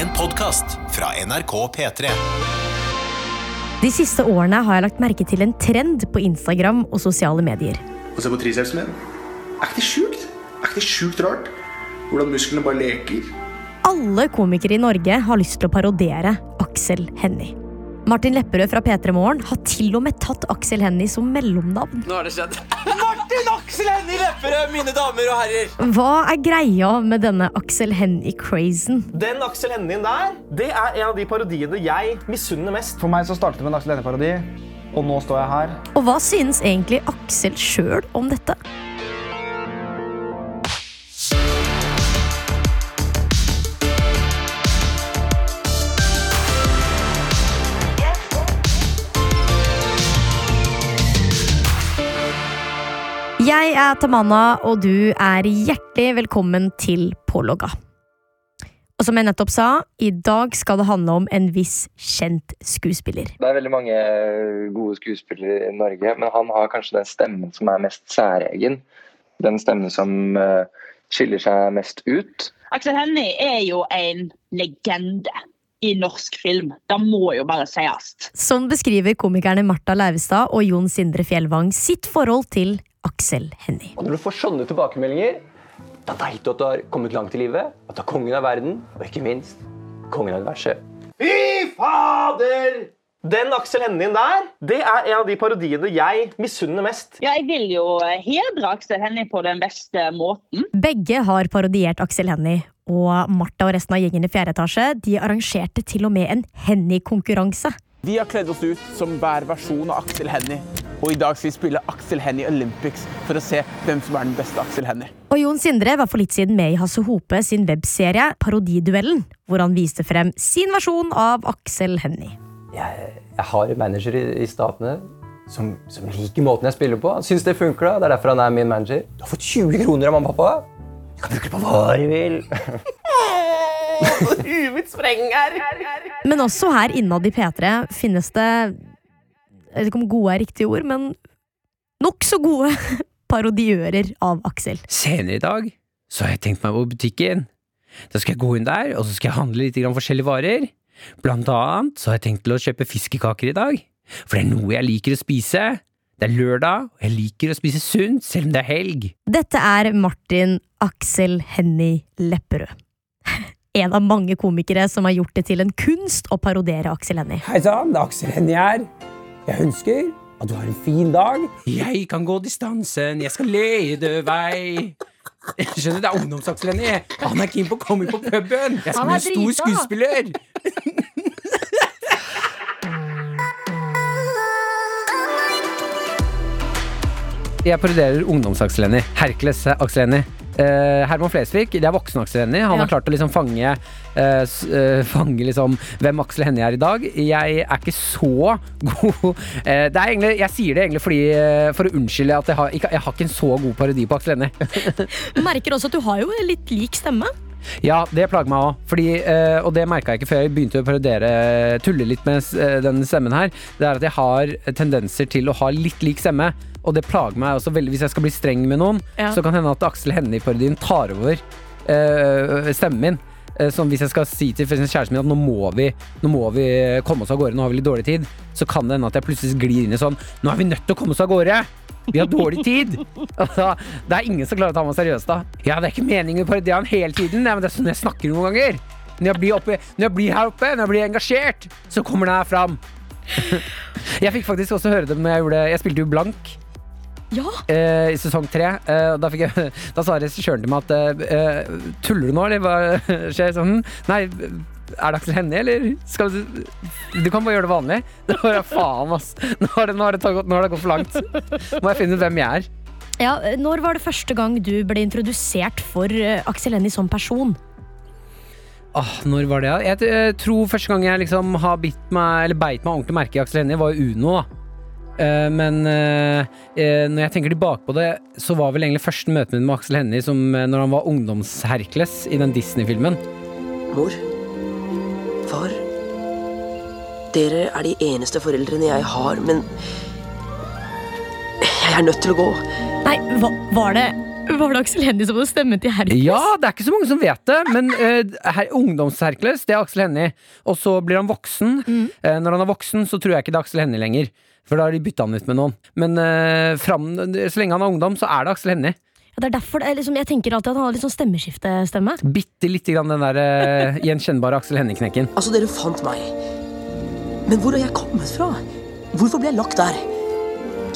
En podkast fra NRK P3. De siste årene har jeg lagt merke til en trend på Instagram og sosiale medier. Og se på tricepsen min. Er ikke det sjukt? Er ikke det sjukt rart? Hvordan musklene bare leker. Alle komikere i Norge har lyst til å parodiere Aksel Hennie. Martin Lepperød fra P3 Morgen har til og med tatt Aksel Hennie som mellomnavn. Nå har det skjedd. Martin Aksel Hennie Lepperød, mine damer og herrer! Hva er greia med denne Aksel Hennie-crazen? Den Aksel Hennien der, det er en av de parodiene jeg misunner mest. For meg så startet det med en Aksel Hennie-parodi, og nå står jeg her. Og hva synes egentlig Aksel sjøl om dette? Jeg er Tamanna, og du er hjertelig velkommen til Pålogga. Og som jeg nettopp sa, i dag skal det handle om en viss kjent skuespiller. Det er veldig mange gode skuespillere i Norge, men han har kanskje den stemmen som er mest særegen. Den stemmen som eh, skiller seg mest ut. Aksel Hennie er jo en legende i norsk film. Det må jo bare sies. Sånn beskriver komikerne Marta Leivestad og Jon Sindre Fjellvang sitt forhold til Aksel Hennie. Og når du får sånne tilbakemeldinger, da veit du at du har kommet langt i livet, at du er kongen av verden, og ikke minst kongen av universet. Fy fader! Den Aksel Hennien der, det er en av de parodiene jeg misunner mest. Ja, jeg vil jo hedre Aksel Hennie på den beste måten. Begge har parodiert Aksel Hennie, og Martha og resten av gjengen i fjerde etasje de arrangerte til og med en Hennie-konkurranse. Vi har kledd oss ut som hver versjon av Aksel Hennie. Og i dag skal vi spille Aksel Hennie Olympics for å se hvem som er den beste Aksel Hennie. Og Jon Sindre var for litt siden med i Hasse Hope sin webserie Parodiduellen, hvor han viste frem sin versjon av Aksel Hennie. Jeg, jeg har en manager i, i Statene som, som liker måten jeg spiller på. Han syns det funker. da. Det er derfor han er min manager. Du har fått 20 kroner av mamma og pappa. Du kan bruke det på hva du vil. Huet mitt sprenger! Men også her innad i P3 finnes det Jeg vet ikke om gode er riktige ord, men nokså gode parodiører av Aksel. Senere i dag så har jeg tenkt meg på butikken. Da skal jeg gå inn der, og så skal jeg handle litt grann forskjellige varer. Blant annet så har jeg tenkt til å kjøpe fiskekaker i dag, for det er noe jeg liker å spise. Det er lørdag, og jeg liker å spise sunt selv om det er helg. Dette er Martin Aksel Hennie Lepperød. En av mange komikere som har gjort det til en kunst å parodiere Aksel Hennie. Hei sann, det er Aksel Hennie her. Jeg ønsker at du har en fin dag. Jeg kan gå distansen, jeg skal lede vei. Skjønner du, det er ungdoms-Aksel Han er keen på å komme på puben. Jeg skal er bli en stor skuespiller. Jeg parodierer ungdoms-Aksel Hennie. Eh, Herman Flesvig, det er voksen Aksel Hennie. Han Ja. har klart å liksom fange, eh, eh, fange liksom hvem Aksel Hennie er i dag. Jeg er ikke så god eh, det er egentlig, Jeg sier det egentlig fordi eh, for å unnskylde at jeg har, ikke, jeg har ikke en så god parodi på Aksel Hennie. Merker også at du har jo litt lik stemme. Ja, det plager meg òg. Fordi, eh, og det merka jeg ikke før jeg begynte å parodiere, tulle litt med den stemmen her. Det er at jeg har tendenser til å ha litt lik stemme. Og det plager meg også veldig hvis jeg skal bli streng med noen. Ja. Så kan det hende at Aksel Hennie-parodien tar over uh, stemmen min. Eh, Sånn hvis jeg skal si til kjæresten min at nå må, vi, nå må vi komme oss av gårde, nå har vi litt dårlig tid, så kan det hende at jeg plutselig glir inn i sånn Nå er vi nødt til å komme oss av gårde! Vi har dårlig tid! Altså, det er ingen som klarer å ta meg seriøst da. Ja, det er ikke meningen parodiere han hele tiden, ja, men det er sånn jeg snakker noen ganger. Når jeg blir, oppe, når jeg blir her oppe, når jeg blir engasjert, så kommer det her fram. Jeg fikk faktisk også høre det når jeg gjorde Jeg spilte jo blank Ja, eh, i sesong tre. Eh, da, jeg, da sa regissøren til meg at eh, Tuller du nå, eller hva skjer? Sånn, Nei, er det Aksel Hennie, eller skal du Du kan bare gjøre det vanlig. Det var jeg faen, ass. Nå har det, nå har det, nå har det gått for langt. Må jeg finne ut hvem jeg er. Ja, Når var det første gang du ble introdusert for eh, Aksel Hennie som person? Åh, når var det? Jeg eh, tror første gang jeg liksom har bitt meg Eller beit meg ordentlig merke i Aksel Hennie, var jo Uno. da Eh, men eh, eh, når jeg tenker tilbake på det, så var vel egentlig første møte mitt med Aksel Hennie som eh, når han var ungdomsherkles i den Disney-filmen. Mor. Far. Dere er de eneste foreldrene jeg har, men Jeg er nødt til å gå. Nei, hva, var det Var det Aksel Hennie som hadde stemmen til Hercules? Ja, det er ikke så mange som vet det, men uh, her, ungdoms-Hercules, det er Aksel Hennie. Og så blir han voksen. Eh, når han er voksen, så tror jeg ikke det er Aksel Hennie lenger. For da har de bytta han ut med noen. Men eh, fram, så lenge han er ungdom, så er det Aksel Hennie. Ja, det er derfor det er liksom, Jeg tenker alltid at han har litt sånn stemmeskiftestemme. Bitte lite grann den der eh, gjenkjennbare Aksel Hennie-knekken. Altså, dere fant meg. Men hvor har jeg kommet fra? Hvorfor ble jeg lagt der?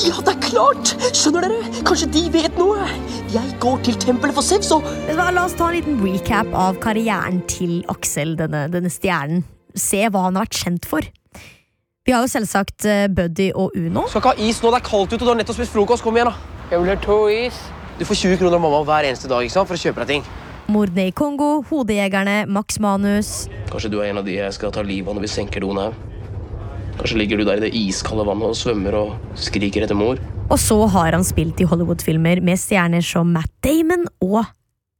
Ja, det er klart! Skjønner dere? Kanskje de vet noe? Jeg går til tempelet for Sevs og La oss ta en liten recap av karrieren til Aksel, denne, denne stjernen. Se hva han har vært kjent for. Vi har jo selvsagt eh, Buddy og Uno. Skal ikke ha is nå, det er kaldt ute, og du har nettopp spist frokost. Kom igjen, da. Jeg vil ha to is. Du får 20 kroner av mamma hver eneste dag ikke sant, for å kjøpe deg ting. Mordene i Kongo, Hodejegerne, Max Manus. Kanskje du er en av de jeg skal ta livet av når vi senker doen her. Kanskje ligger du der i det iskalde vannet og svømmer og skriker etter mor. Og så har han spilt i Hollywood-filmer med stjerner som Matt Damon og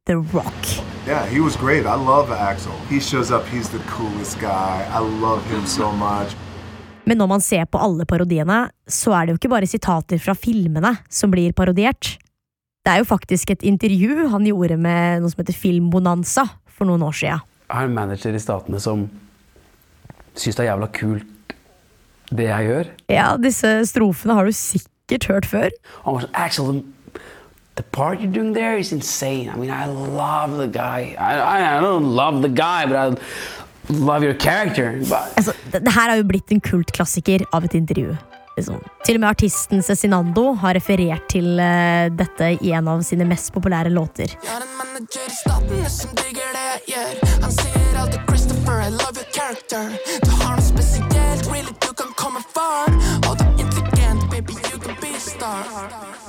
The Rock. Yeah, he was great. I love Axel. He shows up, he's the coolest guy. I love him so much. Men når man ser på alle parodiene, så er det jo ikke bare sitater fra filmene som blir parodiert. Det er jo faktisk et intervju han gjorde med noe som heter Filmbonanza for noen år siden. Jeg har en manager i Statene som syns det er jævla kult det jeg gjør. Ja, disse strofene har du sikkert hørt før. Han var sånn Axel, the, the part you're doing there is insane. I mean, I love the guy. I, I, I don't love the guy, but I love your character. Altså, det, det her har jo blitt en kultklassiker av et intervju. Liksom. Til og med artisten Cezinando har referert til uh, dette i en av sine mest populære låter. Statene som digger det jeg gjør. Han sier alltid 'Christopher, I love your character'. Du har noe spesielt, really, du kan komme far.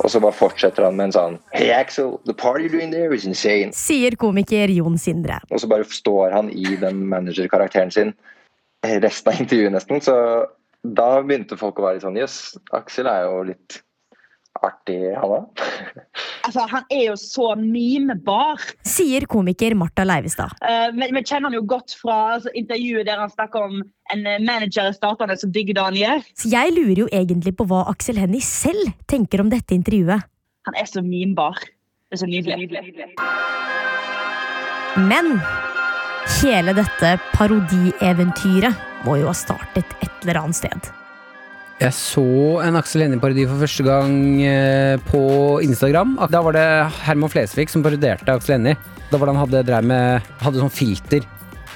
Og så bare fortsetter han med en sånn Hey Axel, the party you're doing there is insane. Sier komiker Jon Sindre. Og så bare står han i den managerkarakteren sin resten av intervjuet nesten. Så da begynte folk å være litt sånn Jøss, Aksel er jo litt artig, han er. Altså, han er jo så memebar. Sier komiker Marta Leivestad. Uh, vi, vi kjenner han jo godt fra altså, intervjuet der han snakker om en eh, manager i Statene som digger det han gjør. Så jeg lurer jo egentlig på hva Aksel Hennie selv tenker om dette intervjuet. Han er så memebar. Det er så nydelig. Men hele dette parodieventyret må jo ha startet et eller annet sted. Jeg så en Aksel Hennie-parodi for første gang eh, på Instagram. Da var det Herman Flesvig som parodierte Aksel Hennie. Da var det han hadde, drev med, hadde sånn filter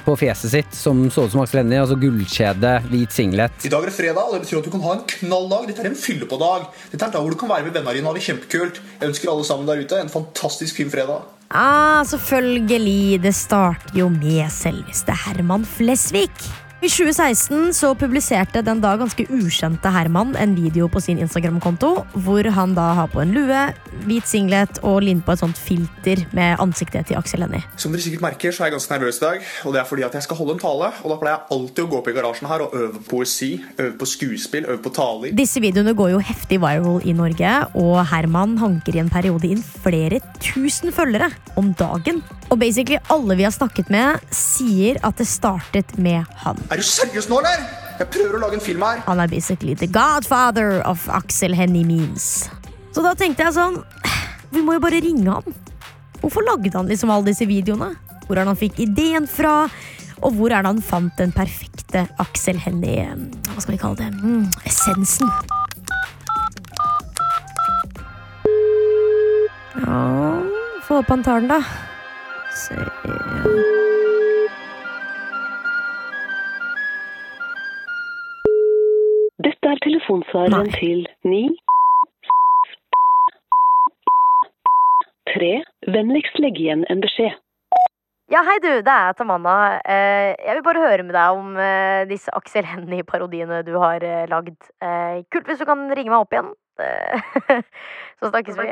på fjeset sitt som så ut som Aksel Hennie. Altså gullkjede, hvit singlet. I dag er det fredag, og det betyr at du kan ha en knalldag. Dette er en fyllepådag. Dette er en dag hvor du kan være med vennene dine og ha det kjempekult. Jeg ønsker alle sammen der ute en fantastisk fin fredag. Ah, selvfølgelig. Det starter jo med selveste Herman Flesvig. I 2016 så publiserte den da ganske ukjente Herman en video på sin Instagram-konto, hvor han da har på en lue, hvit singlet og linn på et sånt filter med ansiktet til Aksel Hennie. Som dere sikkert merker, så er jeg ganske nervøs i dag. Og det er fordi at jeg skal holde en tale. Og da pleier jeg alltid å gå opp i garasjen her og øve på poesi, øve på skuespill, øve på taler. Disse videoene går jo heftig viral i Norge, og Herman hanker i en periode inn flere tusen følgere om dagen. Og basically alle vi har snakket med, sier at det startet med han. Er du seriøs nå, eller? Jeg prøver å lage en film her. Han er basically the godfather of Aksel Hennie Means. Så da tenkte jeg sånn Vi må jo bare ringe han. Hvorfor lagde han liksom alle disse videoene? Hvor er det han fikk ideen fra? Og hvor er det han fant den perfekte Aksel Hennie Hva skal vi kalle det? Mm, essensen. Ja Få håpe han tar den, da. Se Dette er telefonsvareren til 9 3. Vennligst legg igjen en beskjed. Ja, hei du, det er Tamanna. Eh, Jeg vil bare høre med deg om eh, disse Aksel Hennie-parodiene du har eh, lagd. Eh, Kult hvis du kan ringe meg opp igjen. Så snakkes vi.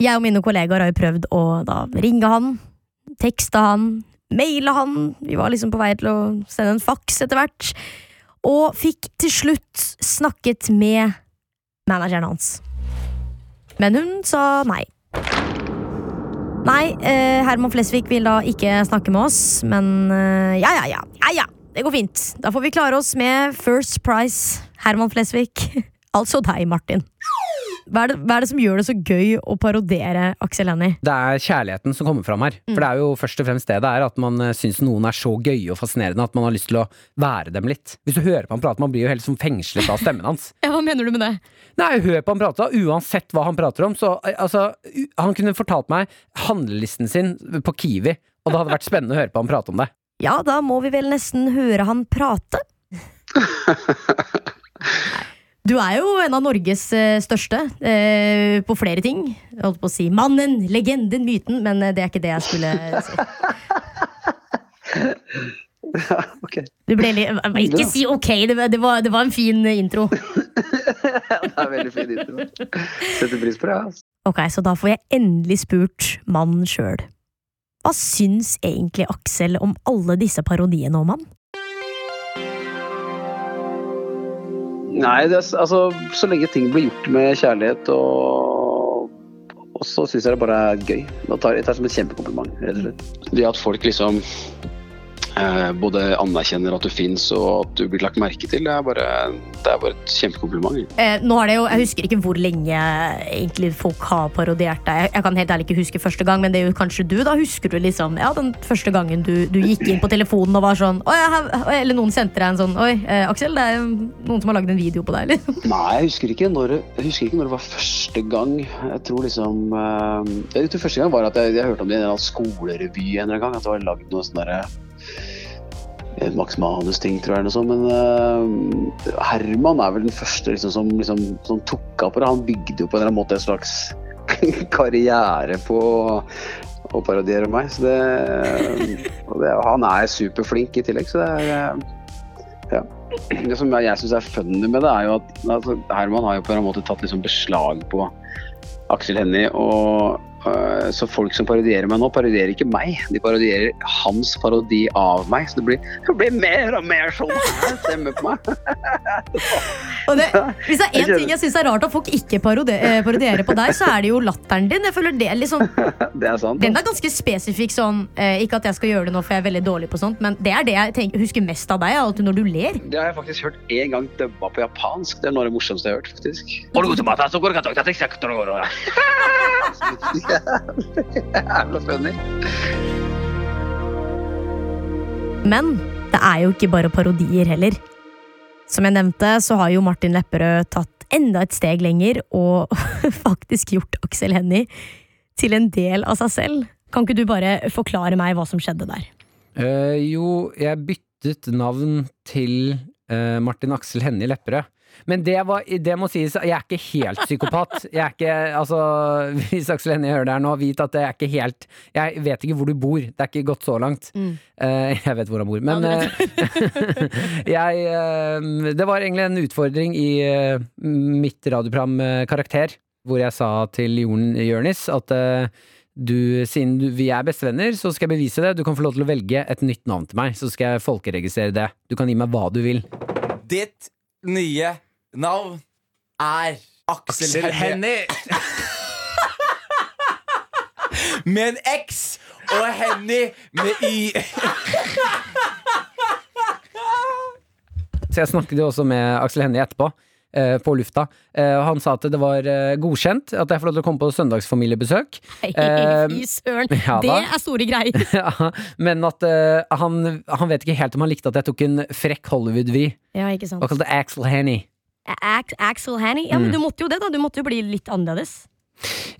Jeg og mine kollegaer har jo prøvd å da ringe han, tekste han, maile han. Vi var liksom på vei til å sende en faks etter hvert. Og fikk til slutt snakket med manageren hans. Men hun sa nei. Nei, eh, Herman Flesvig vil da ikke snakke med oss, men eh, ja, ja, ja, ja, ja, det går fint. Da får vi klare oss med First Price, Herman Flesvig. altså deg, Martin. Hva er, det, hva er det som gjør det så gøy å parodiere Aksel Hennie? Det er kjærligheten som kommer fram her. Mm. For det er jo først og fremst det det er, at man uh, syns noen er så gøye og fascinerende at man har lyst til å være dem litt. Hvis du hører på han prate, man blir jo helt som fengslet av stemmen hans. Ja, hva mener du med det? Nei, hør på han prate. Uansett hva han prater om. Så eh, altså, han kunne fortalt meg handlelisten sin på Kiwi, og det hadde vært spennende å høre på han prate om det. Ja, da må vi vel nesten høre han prate. Du er jo en av Norges eh, største eh, på flere ting. Jeg holdt på å si mannen, legenden, myten, men eh, det er ikke det jeg skulle si. Du ble litt Ikke si ok, det var, det var, en fin eh, intro. Det er en veldig fin intro. Setter pris på det. Altså. Ok, så da får jeg endelig spurt mannen sjøl. Hva syns egentlig Aksel om alle disse parodiene om han? Nei, det altså, så lenge ting blir gjort med kjærlighet og, og så syns jeg det bare er gøy. Da tar jeg det som et kjempekompliment, rett og. Det at folk liksom både anerkjenner at du fins og at du blir lagt merke til, det er bare, det er bare et kjempekompliment. Eh, nå er det jo, Jeg husker ikke hvor lenge egentlig folk har parodiert deg. Jeg, jeg kan helt ærlig ikke huske første gang, men det er jo kanskje du. Da husker du liksom ja, den første gangen du, du gikk inn på telefonen og var sånn jeg Eller noen sendte deg en sånn Oi, eh, Aksel, det er noen som har lagd en video på deg, eller? Nei, jeg husker ikke når, jeg husker ikke når det var første gang. Jeg tror liksom eh, Jeg tror første gang var at jeg, jeg hørte om det i en skolerevy en gang. At det var lagd noe sånn derre eh, Max Manus-ting, tror jeg. Noe. Men uh, Herman er vel den første liksom, som, liksom, som tok av på det. Han bygde jo på en eller annen måte en slags karriere på å parodiere meg. Så det, det, han er superflink i tillegg, så det er eh, ja. Det som jeg, syns er funny med det, er jo at altså, Herman har jo på en måte tatt liksom beslag på Aksel Hennie. Og så folk som parodierer meg nå, parodierer ikke meg. De parodierer hans parodi av meg. Så det blir, det blir mer og mer sånn stemme på meg. Og det, hvis det er én ting jeg syns er rart at folk ikke eh, parodierer på deg, så er det jo latteren din. Jeg føler det liksom Det er sant. Den er ganske spesifikk sånn eh, Ikke at jeg skal gjøre det nå, for jeg er veldig dårlig på sånt, men det er det jeg tenker, husker mest av deg, alltid når du ler. Det har jeg faktisk hørt én gang dubba på japansk. Det er noe av det morsomste jeg har hørt, faktisk. Jævla funny. Men det er jo ikke bare parodier heller. Som jeg nevnte, så har jo Martin Lepperød tatt enda et steg lenger og faktisk gjort Aksel Hennie til en del av seg selv. Kan ikke du bare forklare meg hva som skjedde der? Uh, jo, jeg byttet navn til eh, Martin Aksel Hennie Lepperød. Men det, var, det må sies, jeg er ikke helt psykopat. Jeg er ikke, altså, hvis Aksel Hennie hører det her nå, vit at jeg er ikke helt Jeg vet ikke hvor du bor. Det er ikke gått så langt. Mm. Uh, jeg vet hvor han bor. Men Ja, eh, jeg uh, Det var egentlig en utfordring i mitt radioprogram Karakter, hvor jeg sa til Jørnis at du, siden du, vi er bestevenner, så skal jeg bevise det. Du kan få lov til å velge et nytt navn til meg, så skal jeg folkeregistrere det. Du kan gi meg hva du vil. Ditt nye navn er Aksel, Aksel Hennie. med en X og Hennie med Y. Så jeg snakket jo også med Aksel Hennie etterpå. Eh, På lufta. Eh, Han sa at det var eh, godkjent at jeg får lov til å komme på søndagsfamiliebesøk. Eh, Fy søren, ja det er store greier. ja, men at han, han vet ikke helt om han likte at jeg tok en frekk Hollywood-vy Ja, ikke sant. og kalte Axel Hanny. Axel Hanny? Ja, men Mm. du måtte jo det, da. Du måtte jo bli litt annerledes.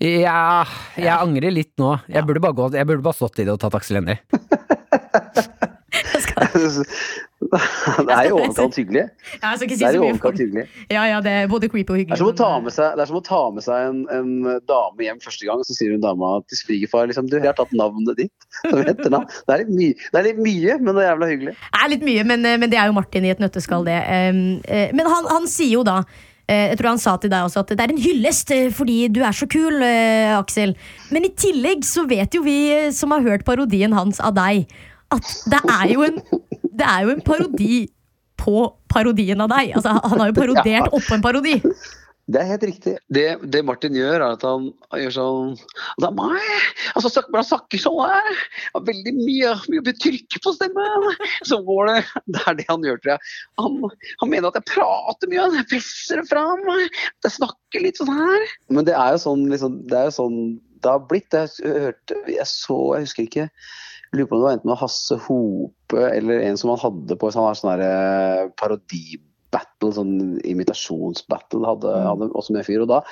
Ja, jeg angrer litt nå. Jeg burde bare, gå, jeg burde bare stått i det og tatt Axel Hennie. Det er i overkant hyggelig. Ja, si Det er i overkant hyggelig. Ja, ja, det er både creepy og Det er hyggelig. som å ta med seg, det er som å ta med seg en, en dame hjem første gang, og så sier hun dama til svigerfar liksom, du, jeg har tatt navnet ditt. som etternavn. Det er litt mye, det er litt mye men det er jævla hyggelig. Det er litt mye, men, eh, men det er jo Martin i et nøtteskall, det. Eh, Men han, han sier jo da eh, jeg tror han sa til deg også at det er en hyllest eh, fordi du er så kul, eh, Aksel. Men i tillegg så vet jo vi eh, som har hørt parodien hans av deg, at det er jo en, det er jo en parodi på parodien av deg. Altså, han har jo parodert Ja. oppå en parodi. Det er helt riktig. Det, det Martin gjør, er at han gjør sånn Det er meg! Altså, snakker, han snakker sånn her. Har Veldig mye, mye trykk på stemmen. Så går det Det er det han gjør, tror jeg. Han, han mener at jeg prater mye, jeg presser det fram. Jeg snakker litt sånn her. Men det er jo sånn, liksom, det er jo sånn det har blitt. Jeg hørte Jeg så, jeg husker ikke lurer på om det var enten med Hasse Hope eller en som han hadde på sånn, sånn der, eh, parodibattle, sånn imitasjonsbattle, hadde, hadde også med en fyr. Og da,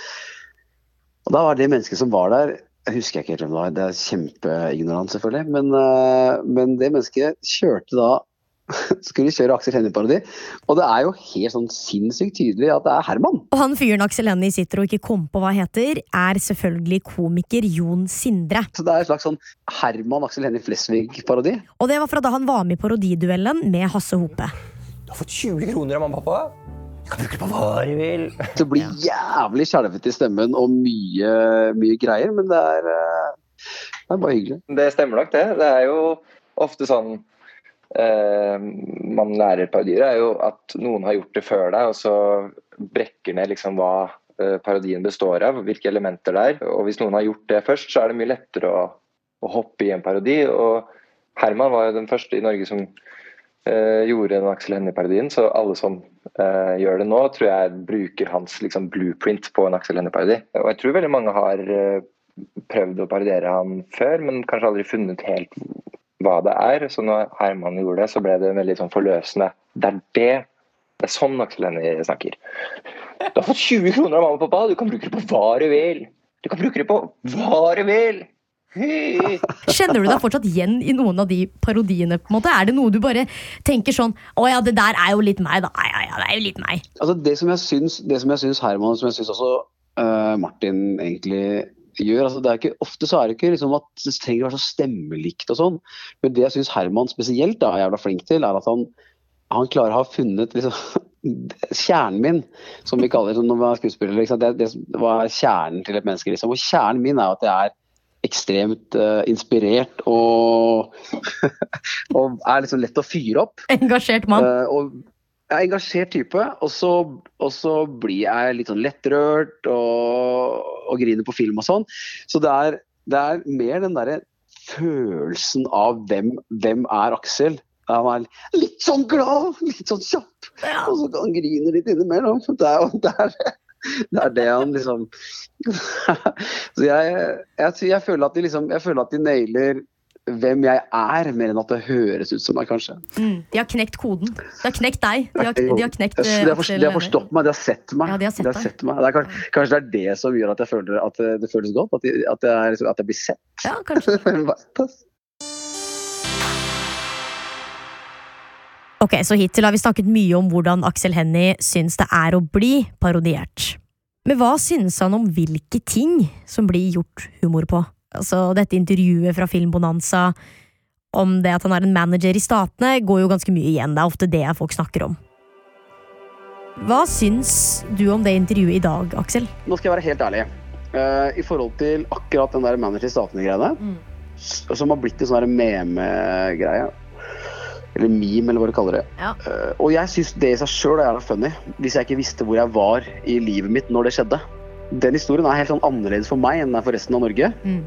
og da var det mennesket som var der jeg husker ikke helt hvem det var, det er kjempeignorant selvfølgelig. Men, eh, men det mennesket kjørte da skulle kjøre Aksel Hennie-parodi. Og det er jo helt sånn sinnssykt tydelig at det er Herman. Og han fyren Aksel Hennie sitter og ikke kom på hva heter, er selvfølgelig komiker Jon Sindre. Så det er en slags sånn Herman Aksel Hennie Flesvig-parodi. Og det var fra da han var med i parodiduellen med Hasse Hope. Du har fått 20 kroner av mamma og pappa. Du kan bruke det på hva du vil. Det blir jævlig skjelvete i stemmen og mye, mye greier, men det er, eh, det er bare hyggelig. Det stemmer nok, det. Det er jo ofte sånn man lærer parodier, er jo at noen har gjort det før deg, og så brekker ned liksom hva eh, parodien består av, hvilke elementer det er. Og hvis noen har gjort det først, så er det mye lettere å, å hoppe i en parodi. Og Herman var jo den første i Norge som eh, gjorde den Aksel Hennie-parodien, så alle som eh, gjør det nå, tror jeg bruker hans liksom, blueprint på en Aksel Hennie-parodi. Og jeg tror veldig mange har eh, prøvd å parodiere han før, men kanskje aldri funnet helt hva det er. Så når Herman gjorde det, så ble det veldig sånn forløsende. Det er det. Det er sånn Aksel Hennie snakker. Du har fått 20 kroner av mamma og pappa, du kan bruke det på hva du vil. Du kan bruke det på hva du vil. Kjenner du deg fortsatt igjen i noen av de parodiene? på en måte? Er det noe du bare tenker sånn Å ja, det der er jo litt meg, da. Ja, ja, det er jo litt meg. Altså det som jeg syns, det som jeg syns Herman, som jeg syns også uh, Martin egentlig gjør altså det er ikke, Ofte så er det ikke liksom at det trenger å være så stemmelikt og sånn, men det jeg syns Herman spesielt da, er jævla flink til, er at han, han klarer å ha funnet liksom Kjernen min, som vi kaller det når man er skuespiller. Liksom, det, det, hva er kjernen til et menneske? Liksom. Og kjernen min er at jeg er ekstremt uh, inspirert og, og er liksom lett å fyre opp. Engasjert mann. Uh, og engasjert type, og så, og så blir jeg litt sånn lettrørt og, og griner på film og sånn. Så det er, det er mer den derre følelsen av hvem, hvem er Aksel. Han er litt sånn glad, litt sånn kjapp, og så kan han grine litt innimellom. Det er, det er, det er det han liksom Så jeg, jeg, jeg, føler at de liksom, jeg føler at de nailer hvem jeg er, mer enn at det høres ut som meg, kanskje. Mm, de har knekt koden. De har knekt deg. De har, de har knekt de, har forstått, de har forstått meg, de har sett meg. Ja, de har sett de har sett meg. Det er kanskje, det er det som gjør at jeg føler at det, det føles godt? At, de, at, jeg, er- at jeg blir sett? Ja, kanskje. Ok, så Hittil har vi snakket mye om hvordan Aksel Hennie syns det er å bli parodiert. Men hva synes han om hvilke ting som blir gjort humor på? Altså, dette intervjuet fra Filmbonanza om det at han er en manager i Statene, går jo ganske mye igjen. Det er ofte det folk snakker om. Hva syns du om det intervjuet i dag, Aksel? Nå skal jeg være helt ærlig. Uh, I forhold til akkurat den der manager i statene-greiene, mm. som har blitt en sånn meme-greie, eller meme, eller hva du kaller det. Ja. Uh, og jeg syns det i seg sjøl er jævla funny, hvis jeg ikke visste hvor jeg var i livet mitt når det skjedde. Den historien er helt sånn annerledes for meg enn den er for resten av Norge. Mm.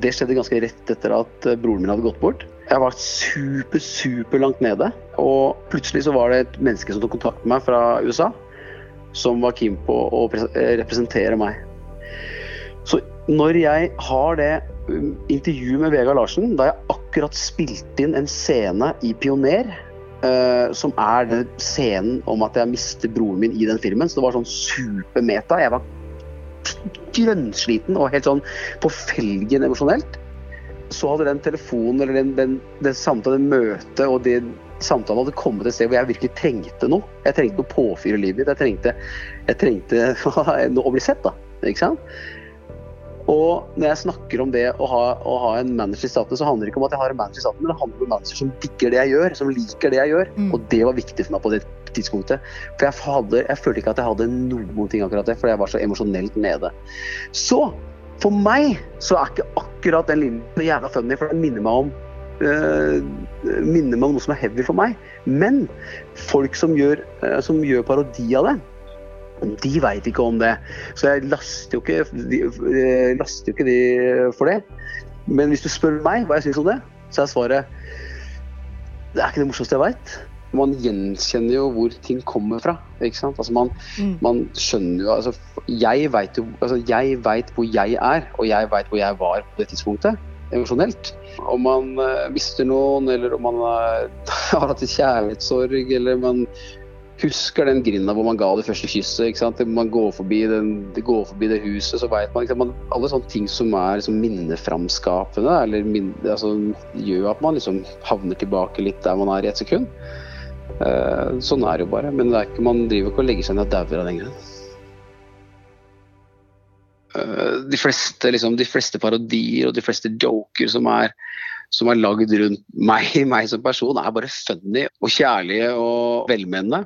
Det skjedde ganske rett etter at eh, broren min hadde gått bort. Jeg var super, super langt nede. Og plutselig så var det et menneske som tok kontakt med meg fra USA, som var keen på å eh, representere meg. Så når jeg har det um, intervjuet med Vegard Larsen, da jeg akkurat spilte inn en scene i Pioner, uh, som er den scenen om at jeg mister broren min i den filmen, så det var sånn supermeta. Jeg var grønnsliten og helt sånn på felgen emosjonelt. Så hadde den telefonen eller den, den, den samtalen, det møtet og det samtalen hadde kommet et sted hvor jeg virkelig trengte noe. Jeg trengte noe påfyr i livet mitt. Jeg trengte, jeg trengte å bli sett, da. Ikke sant? Og når jeg snakker om det å ha, å ha en manager i staten, så handler det ikke om at jeg har en manager i staten, men det handler om en manager som digger det jeg gjør, som liker det jeg gjør. Og det var viktig for meg på det tidspunktet. For jeg, hadde, jeg følte ikke at jeg hadde noen ting akkurat det, for jeg var så emosjonelt nede. Så for meg så er ikke akkurat den linjen så jævla funny, for den minner meg om øh, minner meg om noe som er heavy for meg. Men folk som gjør, øh, som gjør parodi av det, De veit ikke om det. Så jeg laster jo ikke, de, eh, laster jo ikke de for det. Men hvis du spør meg hva jeg syns om det, så er svaret det er ikke det morsomste jeg veit. Man gjenkjenner jo hvor ting kommer fra. ikke sant? Altså man, man skjønner jo altså, Jeg veit altså, hvor jeg er, og jeg veit hvor jeg var på det tidspunktet emosjonelt. Om man eh, mister noen, eller om man eh, har hatt en kjærlighetssorg, eller man husker den grinda hvor man ga det første kysset. ikke sant? Man går forbi, den, går forbi det huset, så veit man, man Alle sånne ting som er liksom minneframskapende, eller minne, altså, gjør at man liksom havner tilbake litt der man er i et sekund. Eh, sånn er det jo bare. Men det er ikke, man driver ikke og legger seg ned og dauer av den greia. Eh, de fleste, liksom, de fleste parodier og de fleste joker som er, som er lagd rundt meg, meg som person, er bare funny og kjærlige og velmenende.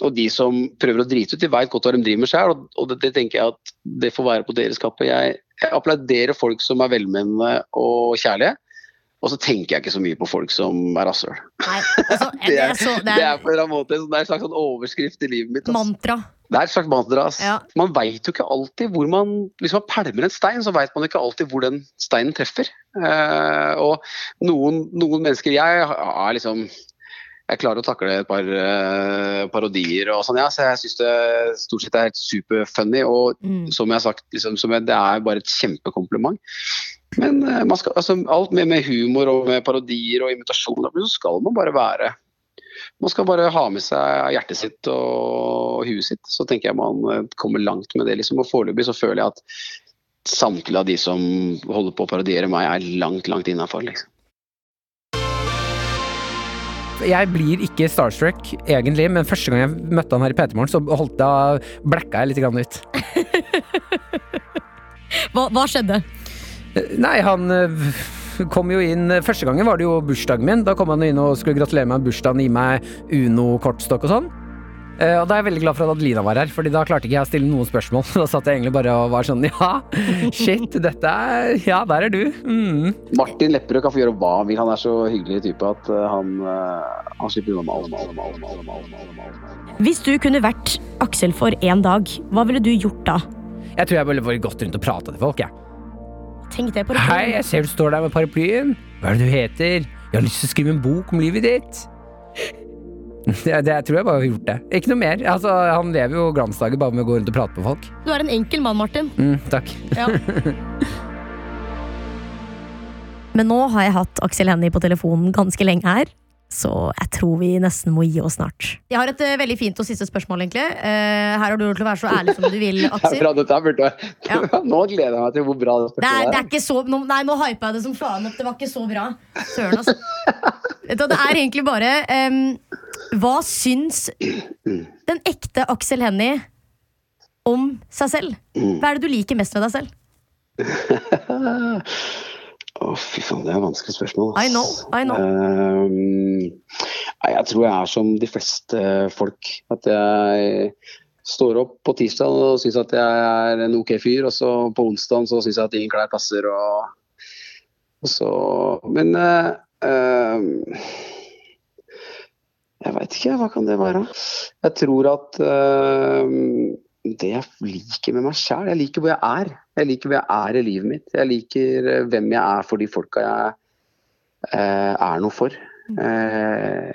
Og de som prøver å drite ut, de veit godt hva de driver med sjøl, og det, det tenker jeg at det får være på deres kappe. Jeg, jeg applauderer folk som er velmenende og kjærlige. Og så tenker jeg ikke så mye på folk som er rasshøl. altså, det, er, det er- det er på en eller annen måte det er en slags sånn overskrift i livet mitt. ass. Mantra. Det er et slags mantra. Ja. Man veit jo ikke alltid hvor man Hvis man pælmer en stein, så veit man ikke alltid hvor den steinen treffer. Eh, og noen, noen mennesker Jeg er liksom jeg klarer å takle et par uh, parodier og sånn, ja, så jeg syns det stort sett er helt superfunny. Og som jeg har sagt, liksom, som jeg, det er bare et kjempekompliment. Men eh, man skal, altså, alt med, med humor og med parodier og imitasjoner, så skal man bare være Man skal bare ha med seg hjertet sitt og huet sitt. Så tenker jeg man eh, kommer langt med det. liksom, Og foreløpig så føler jeg at samtlige av de som holder på å parodiere meg, er langt, langt innafor. Liksom. Jeg blir ikke starstruck, egentlig, men første gang jeg møtte han her i P3 Morgen, så holdt jeg, blacka jeg litt grann ut. Hva, hva skjedde? Nei, han øh, kom jo inn Første gangen var det jo bursdagen min. Da kom han inn og skulle gratulere meg med bursdagen, gi meg Uno-kortstokk og sånn. Eh, Og da er jeg veldig glad for at Adelina var her, Fordi da klarte ikke jeg å stille noen spørsmål. Da satt jeg egentlig bare og var sånn Ja, shit, dette er Ja, der er du. Mm. Martin Lepperød kan få gjøre hva han vil. Han er så hyggelig type at eh, han, eh, han slipper unna med alle, med alle, med alle, med alle, med alle, med alle, med alle. Hvis du kunne vært Aksel for én dag, hva ville du gjort da? Jeg tror jeg ville vært gått rundt og prata til folk, jeg. Tenk det på det. Hei, jeg ser du står der med paraplyen. Hva er det du heter? Jeg har lyst til å skrive en bok om livet ditt. Det, det, jeg tror jeg bare har gjort det. Ikke noe mer. Altså, han lever jo glansdager bare med å gå rundt og prate med folk. Du er en enkel mann, Martin. Mm, takk. Ja. Men nå har jeg hatt Aksel Hennie på telefonen ganske lenge her. Så jeg tror vi nesten må gi oss snart. Jeg har et uh, veldig fint og siste spørsmål, egentlig. Uh, her har du lov til å være så ærlig som du vil, Aksel. være- Nå gleder jeg meg til hvor bra det Det er, det er ikke så, nå, nei, nå hypa jeg det som faen opp. Det var ikke så bra. Søren, altså. Det er egentlig bare um, Hva syns den ekte Aksel Hennie om seg selv? Hva er det du liker mest med deg selv? Å, fy faen, det er et vanskelig spørsmål. I know, I know. Uh, jeg tror jeg er som de fleste folk. At jeg står opp på tirsdag og syns at jeg er en ok fyr, og så på onsdag så syns jeg at ingen klær passer. Og, og så Men uh, uh, jeg veit ikke, hva kan det være? Jeg tror at ehm, det jeg liker med meg sjæl Jeg liker hvor jeg er. Jeg liker hvor jeg er i livet mitt. Jeg liker eh, hvem jeg er for de folka jeg eh, er noe for. Eh,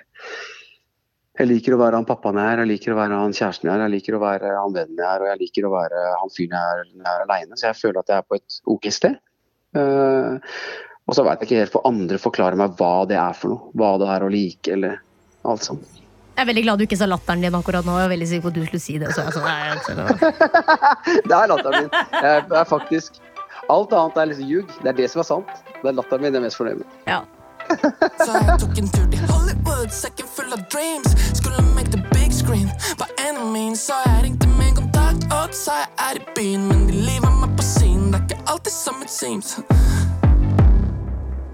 jeg liker å være han pappaen jeg er, jeg liker å være han kjæresten jeg er, jeg liker å være han vennen jeg er, og jeg liker å være han fyren jeg er når jeg er aleine. Så jeg føler at jeg er på et ok sted. Eh, og så veit jeg ikke helt for andre forklarer meg hva det er for noe. Hva det er å like, eller alt sånt. Jeg er veldig glad du ikke sa latteren din akkurat nå. Jeg er veldig sikker på at du skulle si det. Så jeg, så, nei, Aksel, Det er latteren min. Jeg er faktisk Alt annet er liksom ljug. Det er det som er sant. Det er latteren min jeg er mest fornøyd med. Ja. Så jeg tok en tur til Hollywood, sekken full av dreams. Skulle make the big screen. Enn er så jeg ringte med kontakt og sa jeg er i byen. Men de lever meg på scenen, det er ikke alltid som it seems.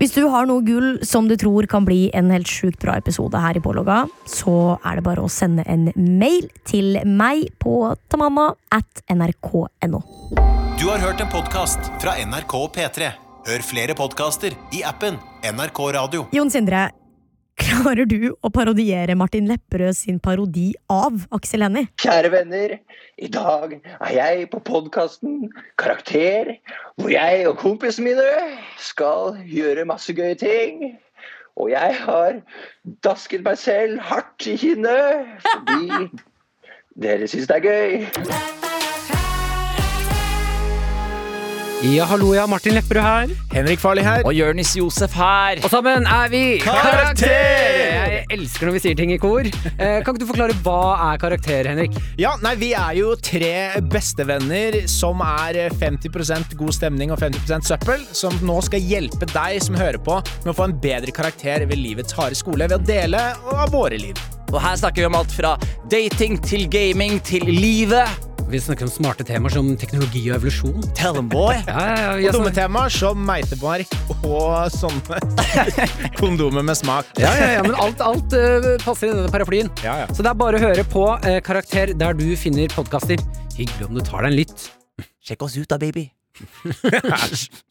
Hvis du har noe gull som du tror kan bli en helt sjukt bra episode her i Pålogga, så er det bare å sende en mail til meg på tamanna at nrk.no. Du har hørt en podkast fra NRK og P3. Hør flere podkaster i appen NRK Radio. Jon Sindre, Klarer du å parodiere Martin Lepperød sin parodi av Aksel Hennie? Kjære venner, i dag er jeg på podkasten Karakter, hvor jeg og kompisene mine skal gjøre masse gøye ting. Og jeg har dasket meg selv hardt i kinnet fordi dere syns det er gøy. Ja, hallo, ja. Martin Lepperød her. Henrik Farli her. Og Jørnis Josef her. Og sammen er vi Karakter! Jeg elsker når vi sier ting i kor. Eh, kan ikke du forklare hva er karakter, Henrik? Ja, nei, Vi er jo tre bestevenner som er 50% god stemning og 50% søppel, som nå skal hjelpe deg som hører på, med å få en bedre karakter ved livets harde skole ved å dele av våre liv. Og her snakker vi om alt fra dating til gaming til livet. Vi snakker om smarte temaer som teknologi og evolusjon. Tell them, boy. Ja, ja, Og dumme temaer som meitemark og sånne kondomer med smak. Ja, ja, ja, men alt, alt uh, passer i denne paraplyen. Ja, ja. Så det er bare å høre på uh, Karakter der du finner podkaster. Hyggelig om du tar deg en lytt. Sjekk oss ut da, baby.